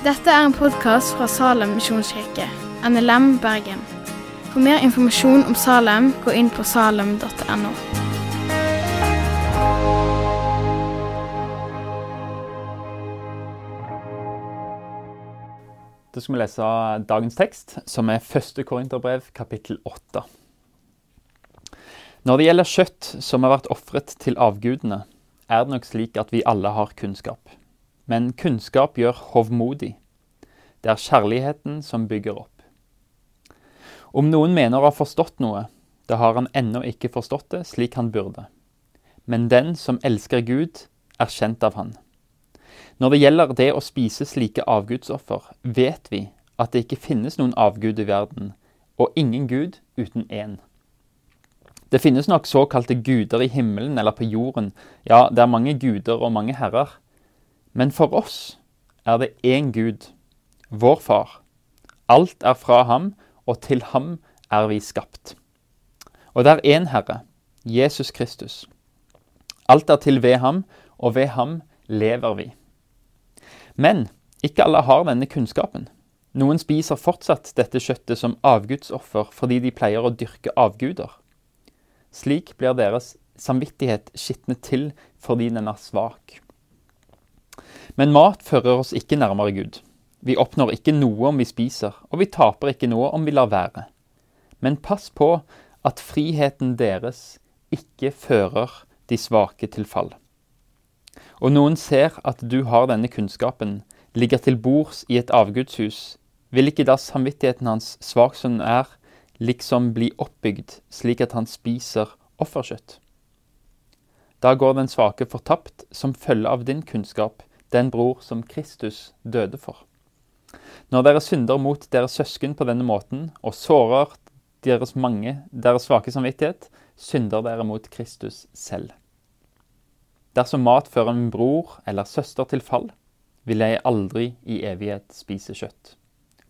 Dette er en podkast fra Salem misjonskirke, NLM Bergen. For mer informasjon om Salem, gå inn på salem.no. Da skal vi lese dagens tekst, som er 1. Korinterbrev, kapittel 8. Når det gjelder kjøtt som har vært ofret til avgudene, er det nok slik at vi alle har kunnskap. Men kunnskap gjør hovmodig. Det er kjærligheten som bygger opp. Om noen mener å ha forstått noe, da har han ennå ikke forstått det slik han burde. Men den som elsker Gud, er kjent av han. Når det gjelder det å spise slike avgudsoffer, vet vi at det ikke finnes noen avgud i verden, og ingen gud uten én. Det finnes nok såkalte guder i himmelen eller på jorden, ja, det er mange guder og mange herrer. Men for oss er det én Gud, vår Far. Alt er fra ham, og til ham er vi skapt. Og det er én Herre, Jesus Kristus. Alt er til ved ham, og ved ham lever vi. Men ikke alle har denne kunnskapen. Noen spiser fortsatt dette kjøttet som avgudsoffer fordi de pleier å dyrke avguder. Slik blir deres samvittighet skitnet til fordi den er svak. Men mat fører oss ikke nærmere Gud. Vi oppnår ikke noe om vi spiser, og vi taper ikke noe om vi lar være. Men pass på at friheten deres ikke fører de svake til fall. Og noen ser at du har denne kunnskapen, ligger til bords i et avgudshus, vil ikke da samvittigheten hans, svak som den er, liksom bli oppbygd slik at han spiser offerkjøtt? Da går den svake fortapt som følge av din kunnskap, den bror som Kristus døde for. Når dere synder mot deres søsken på denne måten og sårer deres mange, deres svake samvittighet, synder dere mot Kristus selv. Dersom mat fører en bror eller søster til fall, vil jeg aldri i evighet spise kjøtt.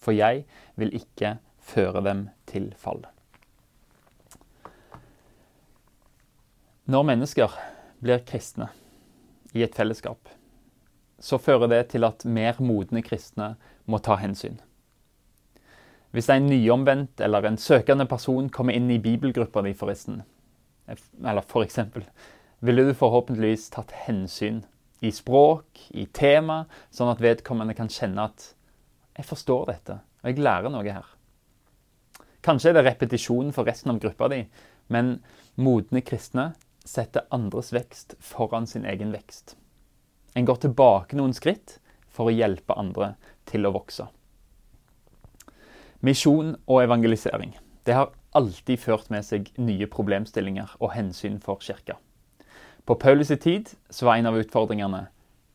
For jeg vil ikke føre dem til fall. Når mennesker blir kristne i et fellesskap, så fører det til at mer modne kristne må ta hensyn. Hvis en nyomvendt eller en søkende person kommer inn i bibelgruppa di, forresten, eller for eksempel, ville du forhåpentligvis tatt hensyn i språk, i tema, sånn at vedkommende kan kjenne at 'jeg forstår dette, og jeg lærer noe her'. Kanskje er det repetisjon for resten av gruppa di, men modne kristne setter andres vekst foran sin egen vekst. En går tilbake noen skritt for å hjelpe andre til å vokse. Misjon og evangelisering det har alltid ført med seg nye problemstillinger og hensyn for kirka. På Paulus' tid var en av utfordringene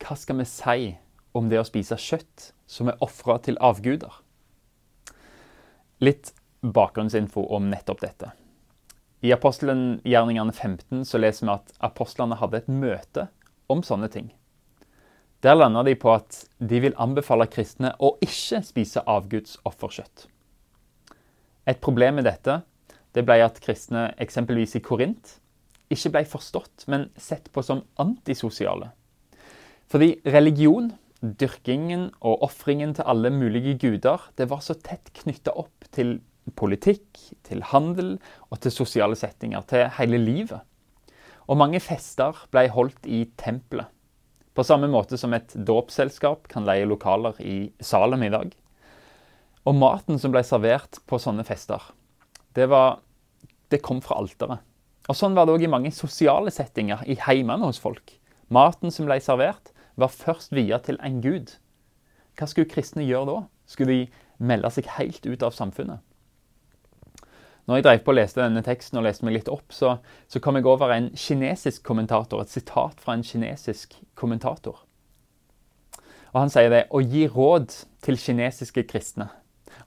hva skal vi si om det å spise kjøtt som er ofra til avguder? Litt bakgrunnsinfo om nettopp dette. I apostelgjerningene 15 så leser vi at apostlene hadde et møte om sånne ting. Der landa de på at de vil anbefale kristne å ikke spise avguds offerkjøtt. Et problem med dette det ble at kristne eksempelvis i Korint ikke ble forstått, men sett på som antisosiale. Fordi religion, dyrkingen og ofringen til alle mulige guder det var så tett knytta opp til politikk, til handel og til sosiale settinger, til hele livet. Og mange fester ble holdt i tempelet. På samme måte som et dåpsselskap kan leie lokaler i Salem i dag. Og maten som ble servert på sånne fester, det, var, det kom fra alteret. Og Sånn var det òg i mange sosiale settinger i heimene hos folk. Maten som ble servert, var først via til en gud. Hva skulle kristne gjøre da? Skulle de melde seg helt ut av samfunnet? Når jeg drev på og leste denne teksten og leste meg litt opp, så, så kom jeg over en kinesisk kommentator, et sitat fra en kinesisk kommentator. Og Han sier det å gi råd til kinesiske kristne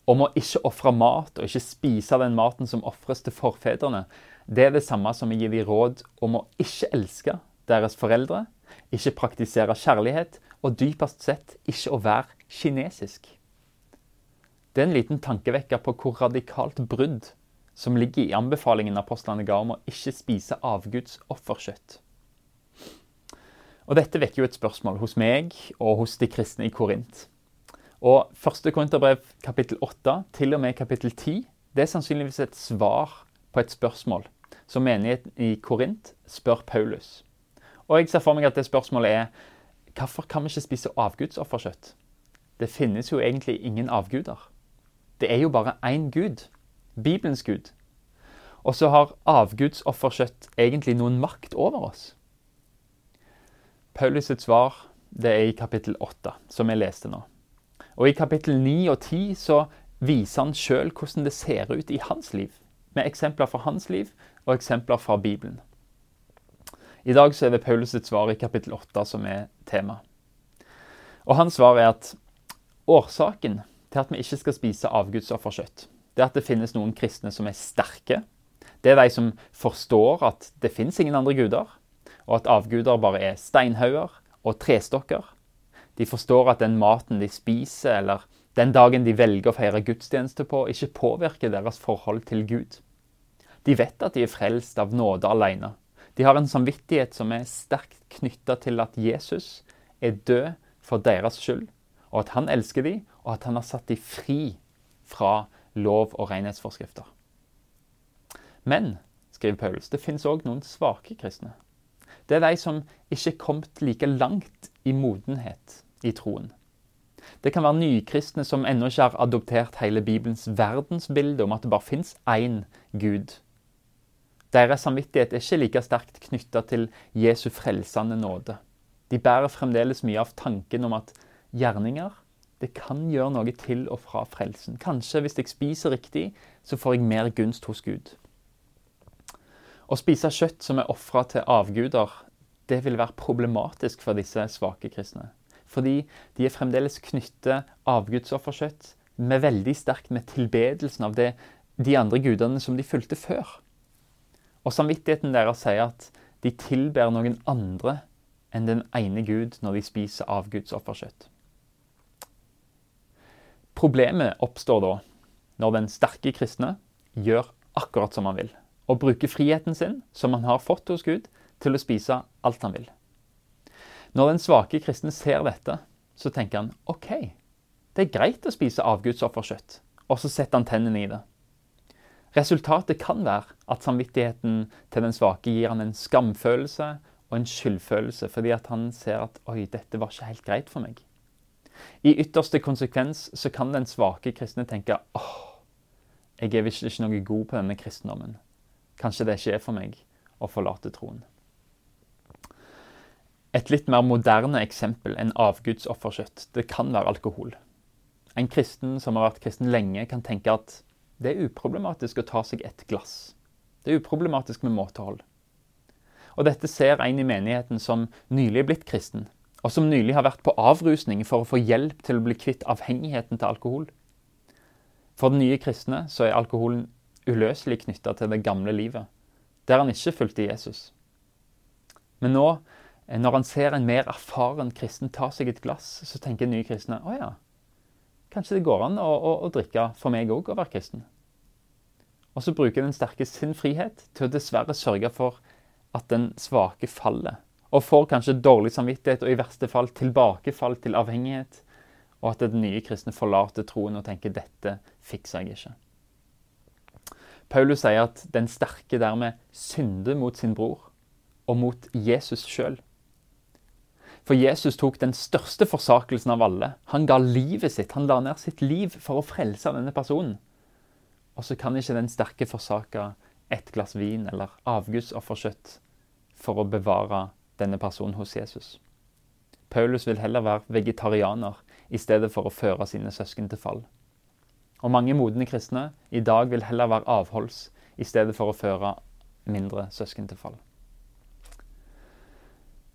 om å ikke ofre mat og ikke spise den maten som ofres til forfedrene, det er det samme som å gi dem råd om å ikke elske deres foreldre, ikke praktisere kjærlighet og dypest sett ikke å være kinesisk. Det er en liten tankevekker på hvor radikalt brudd som ligger i anbefalingen apostlene ga om å ikke spise avguds offerkjøtt. Og Dette vekker jo et spørsmål hos meg og hos de kristne i Korint. Og første Korinterbrev kapittel 8 til og med kapittel 10 det er sannsynligvis et svar på et spørsmål som menigheten i Korint spør Paulus. Og jeg ser for meg at det spørsmålet er hvorfor kan vi ikke spise avgudsofferkjøtt? Det finnes jo egentlig ingen avguder. Det er jo bare én gud, Bibelens gud. Og så har avgudsofferkjøtt egentlig noen makt over oss. Paulus' svar det er i kapittel 8, som jeg leste nå. Og I kapittel 9 og 10 så viser han sjøl hvordan det ser ut i hans liv, med eksempler fra hans liv og eksempler fra Bibelen. I dag så er det Paulus svar i kapittel 8 som er tema. Og Hans svar er at årsaken til at vi ikke skal spise avgudsofferkjøtt, det er at det finnes noen kristne som er sterke. Det er de som forstår at det finnes ingen andre guder, og at avguder bare er steinhauger og trestokker. De forstår at den maten de spiser, eller den dagen de velger å feire gudstjeneste på, ikke påvirker deres forhold til Gud. De vet at de er frelst av nåde alene. De har en samvittighet som er sterkt knytta til at Jesus er død for deres skyld, og at han elsker dem, og at han har satt dem fri fra lov- og renhetsforskrifter. Men, skriver Paulus, det finnes òg noen svake kristne. Det er de som ikke er kommet like langt i modenhet i troen. Det kan være nykristne som ennå ikke har adoptert hele Bibelens verdensbilde om at det bare fins én Gud. Deres samvittighet er ikke like sterkt knytta til Jesu frelsende nåde. De bærer fremdeles mye av tanken om at gjerninger det kan gjøre noe til og fra frelsen. Kanskje hvis jeg spiser riktig, så får jeg mer gunst hos Gud. Å spise kjøtt som er ofra til avguder, det vil være problematisk for disse svake kristne. Fordi de er fremdeles knyttet avgudsofferkjøtt med veldig sterkt med tilbedelsen av det, de andre gudene som de fulgte før. Og samvittigheten deres sier at de tilber noen andre enn den ene Gud når de spiser avgudsofferkjøtt. Problemet oppstår da når den sterke kristne gjør akkurat som han vil og bruker friheten sin, som han har fått hos Gud, til å spise alt han vil. Når den svake kristne ser dette, så tenker han OK, det er greit å spise avgudsofferkjøtt, og så setter han tennene i det. Resultatet kan være at samvittigheten til den svake gir han en skamfølelse og en skyldfølelse, fordi at han ser at oi, dette var ikke helt greit for meg. I ytterste konsekvens så kan den svake kristne tenke åh, jeg er visst ikke noe god på denne kristendommen. Kanskje det ikke er for meg å forlate troen. Et litt mer moderne eksempel enn avgudsofferkjøtt, det kan være alkohol. En kristen som har vært kristen lenge, kan tenke at det er uproblematisk å ta seg et glass. Det er uproblematisk med måtehold. Og dette ser en i menigheten som nylig er blitt kristen, og som nylig har vært på avrusning for å få hjelp til å bli kvitt avhengigheten til alkohol. For den nye kristne så er alkoholen uløselig knytta til det gamle livet, der han ikke fulgte Jesus. Men nå, når han ser en mer erfaren kristen ta seg et glass, så tenker den nye kristne å ja, kanskje det går an å, å, å drikke for meg òg å være kristen. Og så bruker den sterke sin frihet til å dessverre sørge for at den svake faller. Og får kanskje dårlig samvittighet og i verste fall tilbakefall til avhengighet. Og at den nye kristne forlater troen og tenker dette fikser jeg ikke. Paulus sier at den sterke dermed synder mot sin bror og mot Jesus sjøl. For Jesus tok den største forsakelsen av alle. Han ga livet sitt. Han la ned sitt liv for å frelse denne personen. Og så kan ikke den sterke forsake et glass vin eller avgudsofferkjøtt for å bevare denne personen hos Jesus. Paulus vil heller være vegetarianer i stedet for å føre sine søsken til fall. Og mange modne kristne i dag vil heller være avholds i stedet for å føre mindre søsken til fall.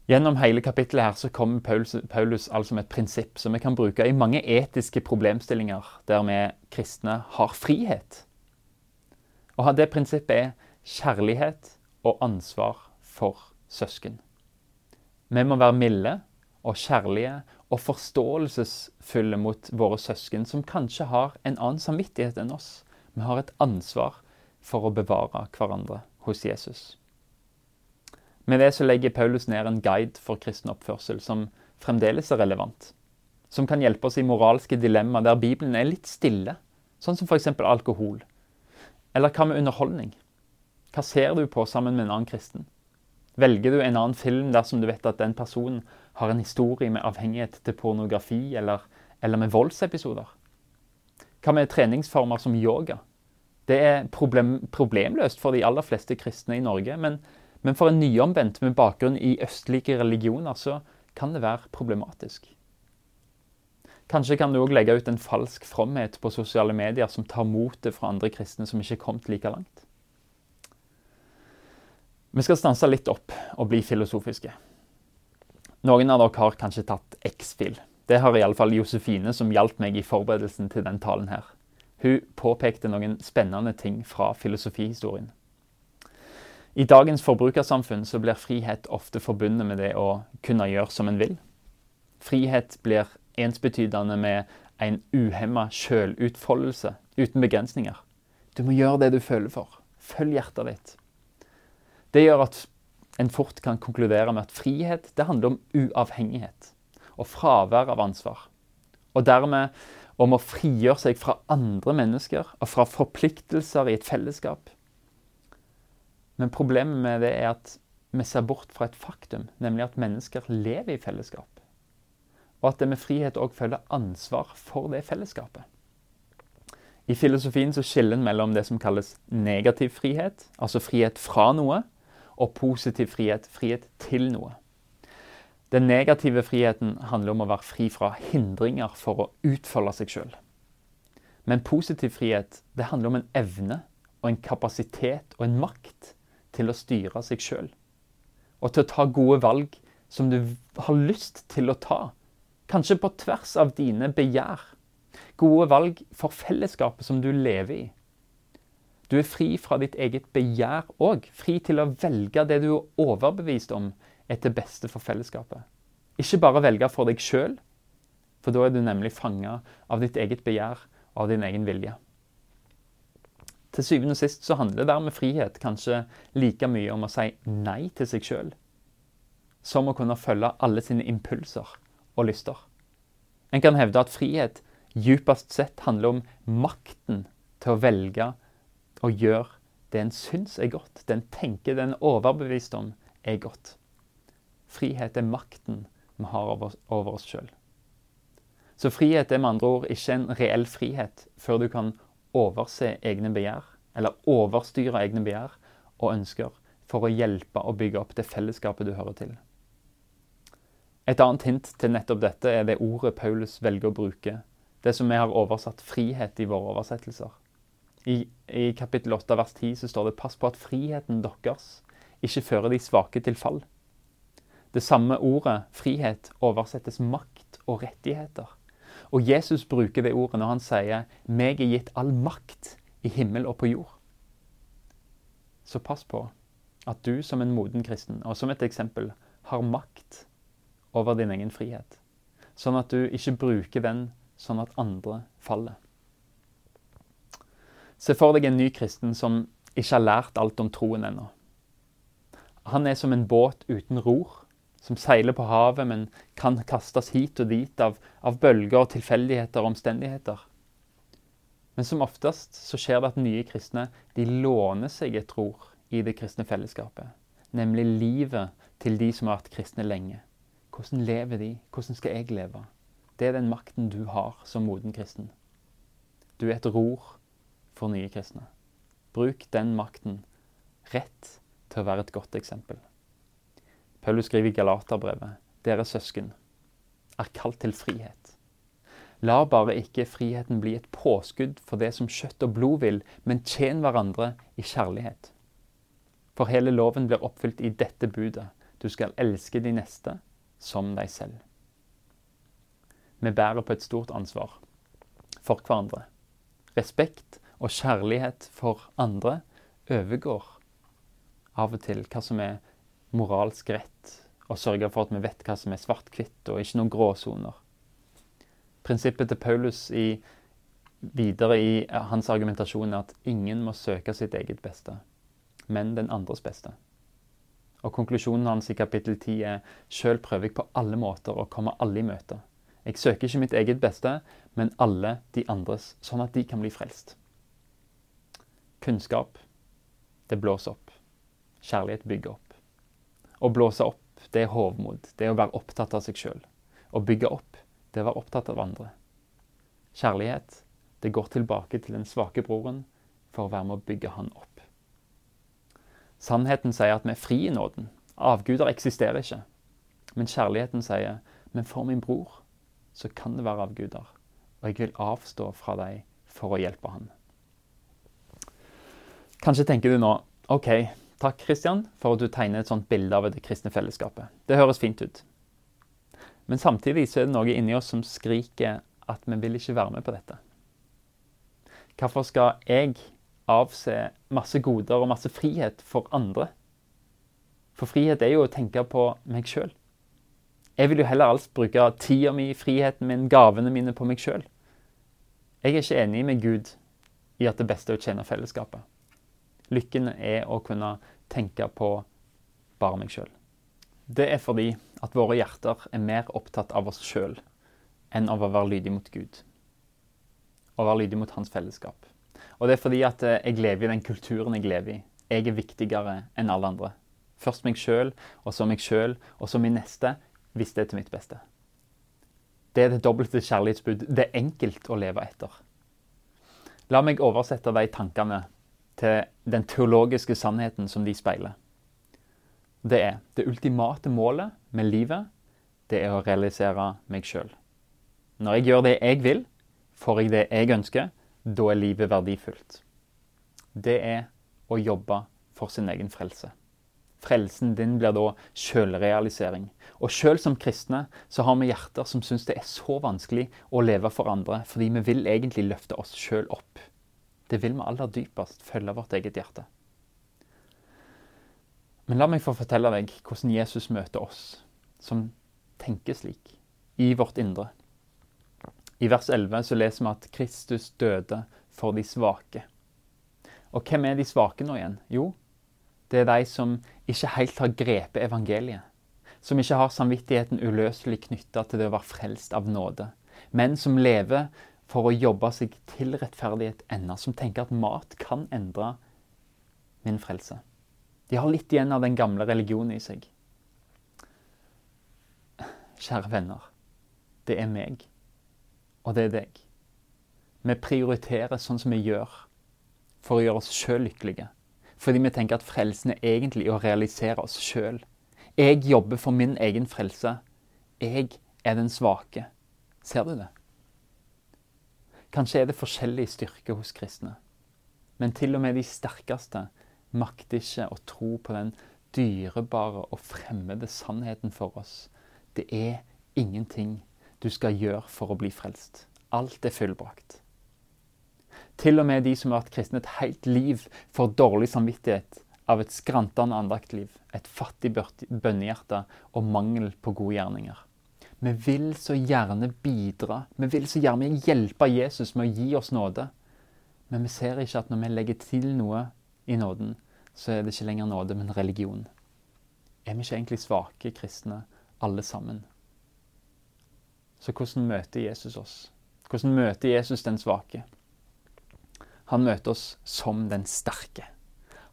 Gjennom hele kapittelet her så kommer Paulus, Paulus altså med et prinsipp som vi kan bruke i mange etiske problemstillinger der vi kristne har frihet. Og det prinsippet er kjærlighet og ansvar for søsken. Vi må være milde og kjærlige og forståelsesfulle mot våre søsken, som kanskje har en annen samvittighet enn oss. Vi har et ansvar for å bevare hverandre hos Jesus. Med det så legger Paulus ned en guide for kristen oppførsel som fremdeles er relevant. som kan hjelpe oss i moralske dilemmaer der Bibelen er litt stille, sånn som f.eks. alkohol. Eller hva med underholdning? Hva ser du på sammen med en annen kristen? Velger du en annen film dersom du vet at den personen har en historie med avhengighet til pornografi eller, eller med voldsepisoder? Hva med treningsformer som yoga? Det er problem, problemløst for de aller fleste kristne i Norge, men, men for en nyomvendt med bakgrunn i østlige religioner så kan det være problematisk. Kanskje kan du òg legge ut en falsk fromhet på sosiale medier som tar motet fra andre kristne som ikke er kommet like langt. Vi skal stanse litt opp og bli filosofiske. Noen av dere har kanskje tatt X-fil. Det har iallfall Josefine, som hjalp meg i forberedelsen til den talen her. Hun påpekte noen spennende ting fra filosofihistorien. I dagens forbrukersamfunn så blir frihet ofte forbundet med det å kunne gjøre som en vil. Frihet blir ensbetydende med en uhemma sjølutfoldelse uten begrensninger. Du må gjøre det du føler for. Følg hjertet ditt. Det gjør at en fort kan konkludere med at frihet det handler om uavhengighet og fravær av ansvar. Og dermed om å frigjøre seg fra andre mennesker og fra forpliktelser i et fellesskap. Men problemet med det er at vi ser bort fra et faktum, nemlig at mennesker lever i fellesskap. Og at det med frihet òg følger ansvar for det fellesskapet. I filosofien så skiller en mellom det som kalles negativ frihet, altså frihet fra noe, og positiv frihet, frihet til noe. Den negative friheten handler om å være fri fra hindringer for å utfolde seg sjøl. Men positiv frihet det handler om en evne og en kapasitet og en makt til å styre seg sjøl. Og til å ta gode valg som du har lyst til å ta. Kanskje på tvers av dine begjær. Gode valg for fellesskapet som du lever i. Du er fri fra ditt eget begjær òg. Fri til å velge det du er overbevist om er til beste for fellesskapet. Ikke bare velge for deg sjøl, for da er du nemlig fanga av ditt eget begjær og av din egen vilje. Til syvende og sist så handler dermed frihet kanskje like mye om å si nei til seg sjøl, som å kunne følge alle sine impulser og lyster. En kan hevde at frihet djupest sett handler om makten til å velge å gjør det en syns er godt, det en tenker, det en er overbevist om er godt. Frihet er makten vi har over oss sjøl. Så frihet er med andre ord ikke en reell frihet før du kan overse egne begjær, eller overstyre egne begjær og ønsker, for å hjelpe og bygge opp det fellesskapet du hører til. Et annet hint til nettopp dette er det ordet Paulus velger å bruke, det som vi har oversatt frihet i våre oversettelser. I, i kapittel 8 vers 10 så står det 'pass på at friheten deres ikke fører de svake til fall'. Det samme ordet, frihet, oversettes makt og rettigheter. Og Jesus bruker det ordet når han sier 'meg er gitt all makt i himmel og på jord'. Så pass på at du som en moden kristen, og som et eksempel, har makt over din egen frihet. Sånn at du ikke bruker den sånn at andre faller. Se for deg en ny kristen som ikke har lært alt om troen ennå. Han er som en båt uten ror som seiler på havet, men kan kastes hit og dit av, av bølger, tilfeldigheter og omstendigheter. Men som oftest så skjer det at nye kristne de låner seg et ror i det kristne fellesskapet. Nemlig livet til de som har vært kristne lenge. Hvordan lever de? Hvordan skal jeg leve? Det er den makten du har som moden kristen. Du er et ror for nye kristne. Bruk den makten rett til å være et godt eksempel. Paulus skriver i Galaterbrevet.: Dere søsken er kalt til frihet. La bare ikke friheten bli et påskudd for det som kjøtt og blod vil, men tjen hverandre i kjærlighet. For hele loven blir oppfylt i dette budet. Du skal elske de neste som deg selv. Vi bærer på et stort ansvar for hverandre. Respekt og kjærlighet for andre overgår av og til hva som er moralsk rett og sørger for at vi vet hva som er svart-hvitt, og ikke noen gråsoner. Prinsippet til Paulus i, videre i hans argumentasjon er at ingen må søke sitt eget beste, men den andres beste. Og Konklusjonen hans i kapittel 10 er sjøl prøver jeg på alle måter å komme alle i møte. Jeg søker ikke mitt eget beste, men alle de andres, sånn at de kan bli frelst. Kunnskap, det blåser opp. Kjærlighet bygger opp. Å blåse opp, det er hovmod. Det er å være opptatt av seg sjøl. Å bygge opp, det er å være opptatt av andre. Kjærlighet, det går tilbake til den svake broren for å være med å bygge han opp. Sannheten sier at vi er fri i nåden. Avguder eksisterer ikke. Men kjærligheten sier men for min bror så kan det være avguder, og jeg vil avstå fra deg for å hjelpe han. Kanskje tenker du nå OK, takk Kristian for at du tegner et sånt bilde av det kristne fellesskapet. Det høres fint ut. Men samtidig så er det noe inni oss som skriker at vi vil ikke være med på dette. Hvorfor skal jeg avse masse goder og masse frihet for andre? For frihet er jo å tenke på meg sjøl. Jeg vil jo heller alt bruke tida mi, friheten min, gavene mine på meg sjøl. Jeg er ikke enig med Gud i at det beste er å tjene fellesskapet. Lykken er å kunne tenke på bare meg sjøl. Det er fordi at våre hjerter er mer opptatt av oss sjøl enn av å være lydig mot Gud. Å være lydig mot hans fellesskap. Og det er fordi at eh, jeg lever i den kulturen jeg lever i. Jeg er viktigere enn alle andre. Først meg sjøl, og så meg sjøl, og så min neste, hvis det er til mitt beste. Det er det dobbelte kjærlighetsbud. Det er enkelt å leve etter. La meg oversette de tankene til den teologiske sannheten som de speiler. Det er det ultimate målet med livet, det er å realisere meg sjøl. Når jeg gjør det jeg vil, får jeg det jeg ønsker, da er livet verdifullt. Det er å jobbe for sin egen frelse. Frelsen din blir da sjølrealisering. Og sjøl som kristne så har vi hjerter som syns det er så vanskelig å leve for andre, fordi vi vil egentlig løfte oss sjøl opp. Det vil vi aller dypest følge vårt eget hjerte. Men la meg få fortelle deg hvordan Jesus møter oss som tenker slik, i vårt indre. I vers 11 så leser vi at Kristus døde for de svake. Og hvem er de svake nå igjen? Jo, det er de som ikke helt har grepet evangeliet. Som ikke har samvittigheten uløselig knytta til det å være frelst av nåde. Men som lever for å jobbe seg til rettferdighet ennå. Som tenker at mat kan endre min frelse. De har litt igjen av den gamle religionen i seg. Kjære venner. Det er meg. Og det er deg. Vi prioriterer sånn som vi gjør for å gjøre oss sjøl lykkelige. Fordi vi tenker at frelsen er egentlig å realisere oss sjøl. Jeg jobber for min egen frelse. Jeg er den svake. Ser du det? Kanskje er det forskjellig styrke hos kristne. Men til og med de sterkeste makter ikke å tro på den dyrebare og fremmede sannheten for oss. Det er ingenting du skal gjøre for å bli frelst. Alt er fullbrakt. Til og med de som har vært kristne et helt liv, får dårlig samvittighet av et skrantende andaktliv, et fattig bønnehjerte og mangel på gode gjerninger. Vi vil så gjerne bidra, vi vil så gjerne hjelpe Jesus med å gi oss nåde. Men vi ser ikke at når vi legger til noe i nåden, så er det ikke lenger nåde, men religion. Er vi ikke egentlig svake kristne, alle sammen? Så hvordan møter Jesus oss? Hvordan møter Jesus den svake? Han møter oss som den sterke.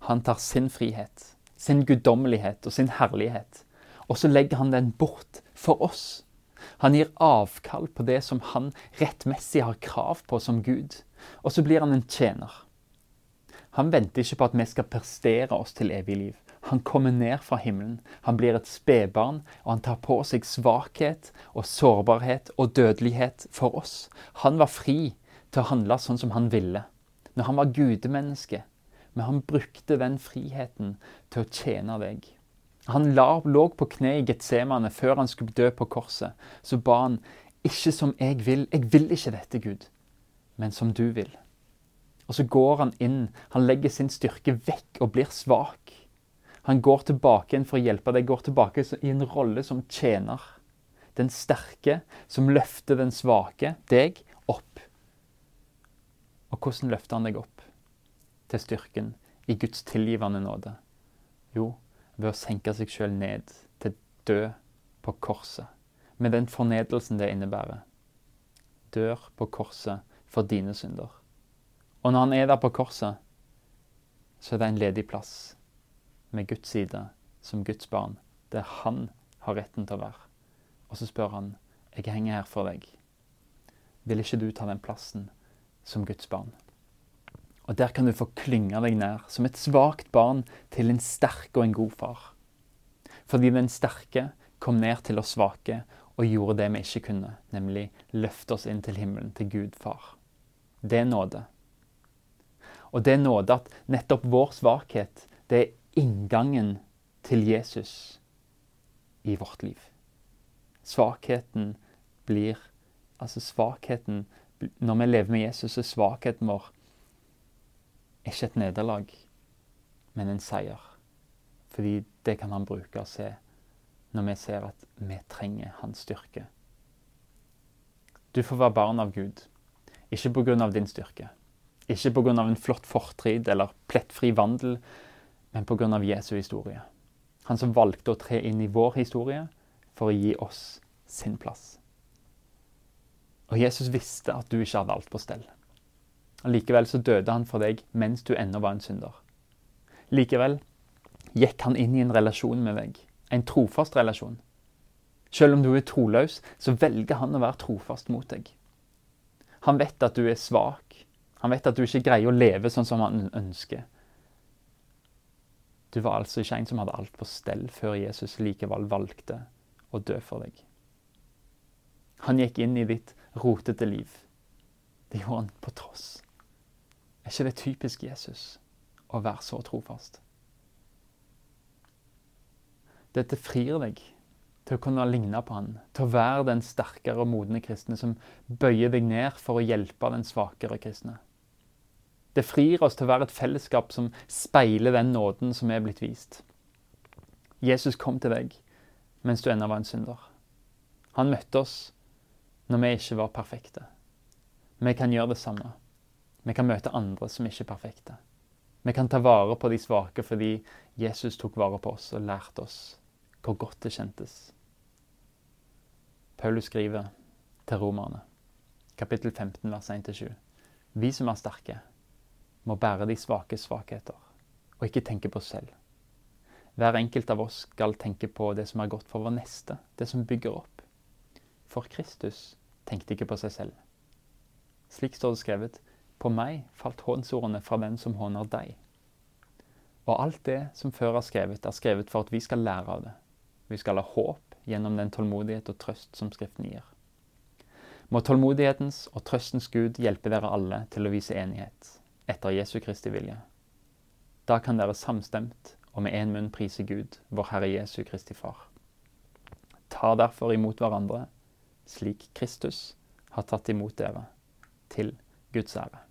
Han tar sin frihet, sin guddommelighet og sin herlighet, og så legger han den bort for oss. Han gir avkall på det som han rettmessig har krav på som Gud, og så blir han en tjener. Han venter ikke på at vi skal prestere oss til evig liv. Han kommer ned fra himmelen. Han blir et spedbarn, og han tar på seg svakhet og sårbarhet og dødelighet for oss. Han var fri til å handle sånn som han ville når han var gudemenneske. Men han brukte den friheten til å tjene deg. Han lå på kne i Getsemane før han skulle dø på korset. Så ba han, ikke som jeg vil, jeg vil ikke dette, Gud, men som du vil. Og så går han inn, han legger sin styrke vekk og blir svak. Han går tilbake inn for å hjelpe deg, går tilbake i en rolle som tjener. Den sterke som løfter den svake, deg, opp og hvordan løfter han deg opp til styrken i Guds tilgivende nåde? Jo, ved å senke seg sjøl ned til dø på korset. med den fornedelsen det innebærer. Dør på korset for dine synder. Og når han er der på korset, så er det en ledig plass med Guds side som Guds barn, der han har retten til å være. Og så spør han, 'Jeg henger her for deg. Vil ikke du ta den plassen som Guds barn?' Og der kan du få klynge deg nær som et svakt barn til en sterk og en god far. Fordi den sterke kom ned til oss svake og gjorde det vi ikke kunne, nemlig løfte oss inn til himmelen, til Gud far. Det er nåde. Og det er nåde at nettopp vår svakhet, det er inngangen til Jesus i vårt liv. Svakheten blir Altså svakheten Når vi lever med Jesus, er svakheten vår ikke et nederlag, men en seier. Fordi det kan han bruke å se når vi ser at vi trenger hans styrke. Du får være barn av Gud, ikke pga. din styrke. Ikke pga. en flott fortrid eller plettfri vandel, men pga. Jesu historie. Han som valgte å tre inn i vår historie for å gi oss sin plass. Og Jesus visste at du ikke hadde alt på stell. Og Likevel så døde han for deg mens du ennå var en synder. Likevel gikk han inn i en relasjon med deg, en trofast relasjon. Selv om du er troløs, så velger han å være trofast mot deg. Han vet at du er svak. Han vet at du ikke greier å leve sånn som han ønsker. Du var altså ikke en som hadde alt på stell før Jesus likevel valgte å dø for deg. Han gikk inn i ditt rotete liv. Det gjorde han på tross. Er ikke det typisk Jesus å være så trofast? Dette frir deg til å kunne ligne på han, til å være den sterkere og modne kristne som bøyer deg ned for å hjelpe den svakere kristne. Det frir oss til å være et fellesskap som speiler den nåden som er blitt vist. Jesus kom til deg mens du ennå var en synder. Han møtte oss når vi ikke var perfekte. Vi kan gjøre det samme. Vi kan møte andre som ikke er perfekte. Vi kan ta vare på de svake fordi Jesus tok vare på oss og lærte oss hvor godt det kjentes. Paulus skriver til romerne, kapittel 15, vers 1-7. Vi som er sterke, må bære de svake svakheter, og ikke tenke på oss selv. Hver enkelt av oss skal tenke på det som er godt for vår neste, det som bygger opp. For Kristus tenkte ikke på seg selv. Slik står det skrevet, på meg falt hånsordene fra den som håner deg. Og alt det som før er skrevet, er skrevet for at vi skal lære av det. Vi skal ha håp gjennom den tålmodighet og trøst som Skriften gir. Må tålmodighetens og trøstens Gud hjelpe dere alle til å vise enighet etter Jesu Kristi vilje. Da kan dere samstemt og med én munn prise Gud, vår Herre Jesu Kristi Far. Ta derfor imot hverandre, slik Kristus har tatt imot dere, til Guds ære.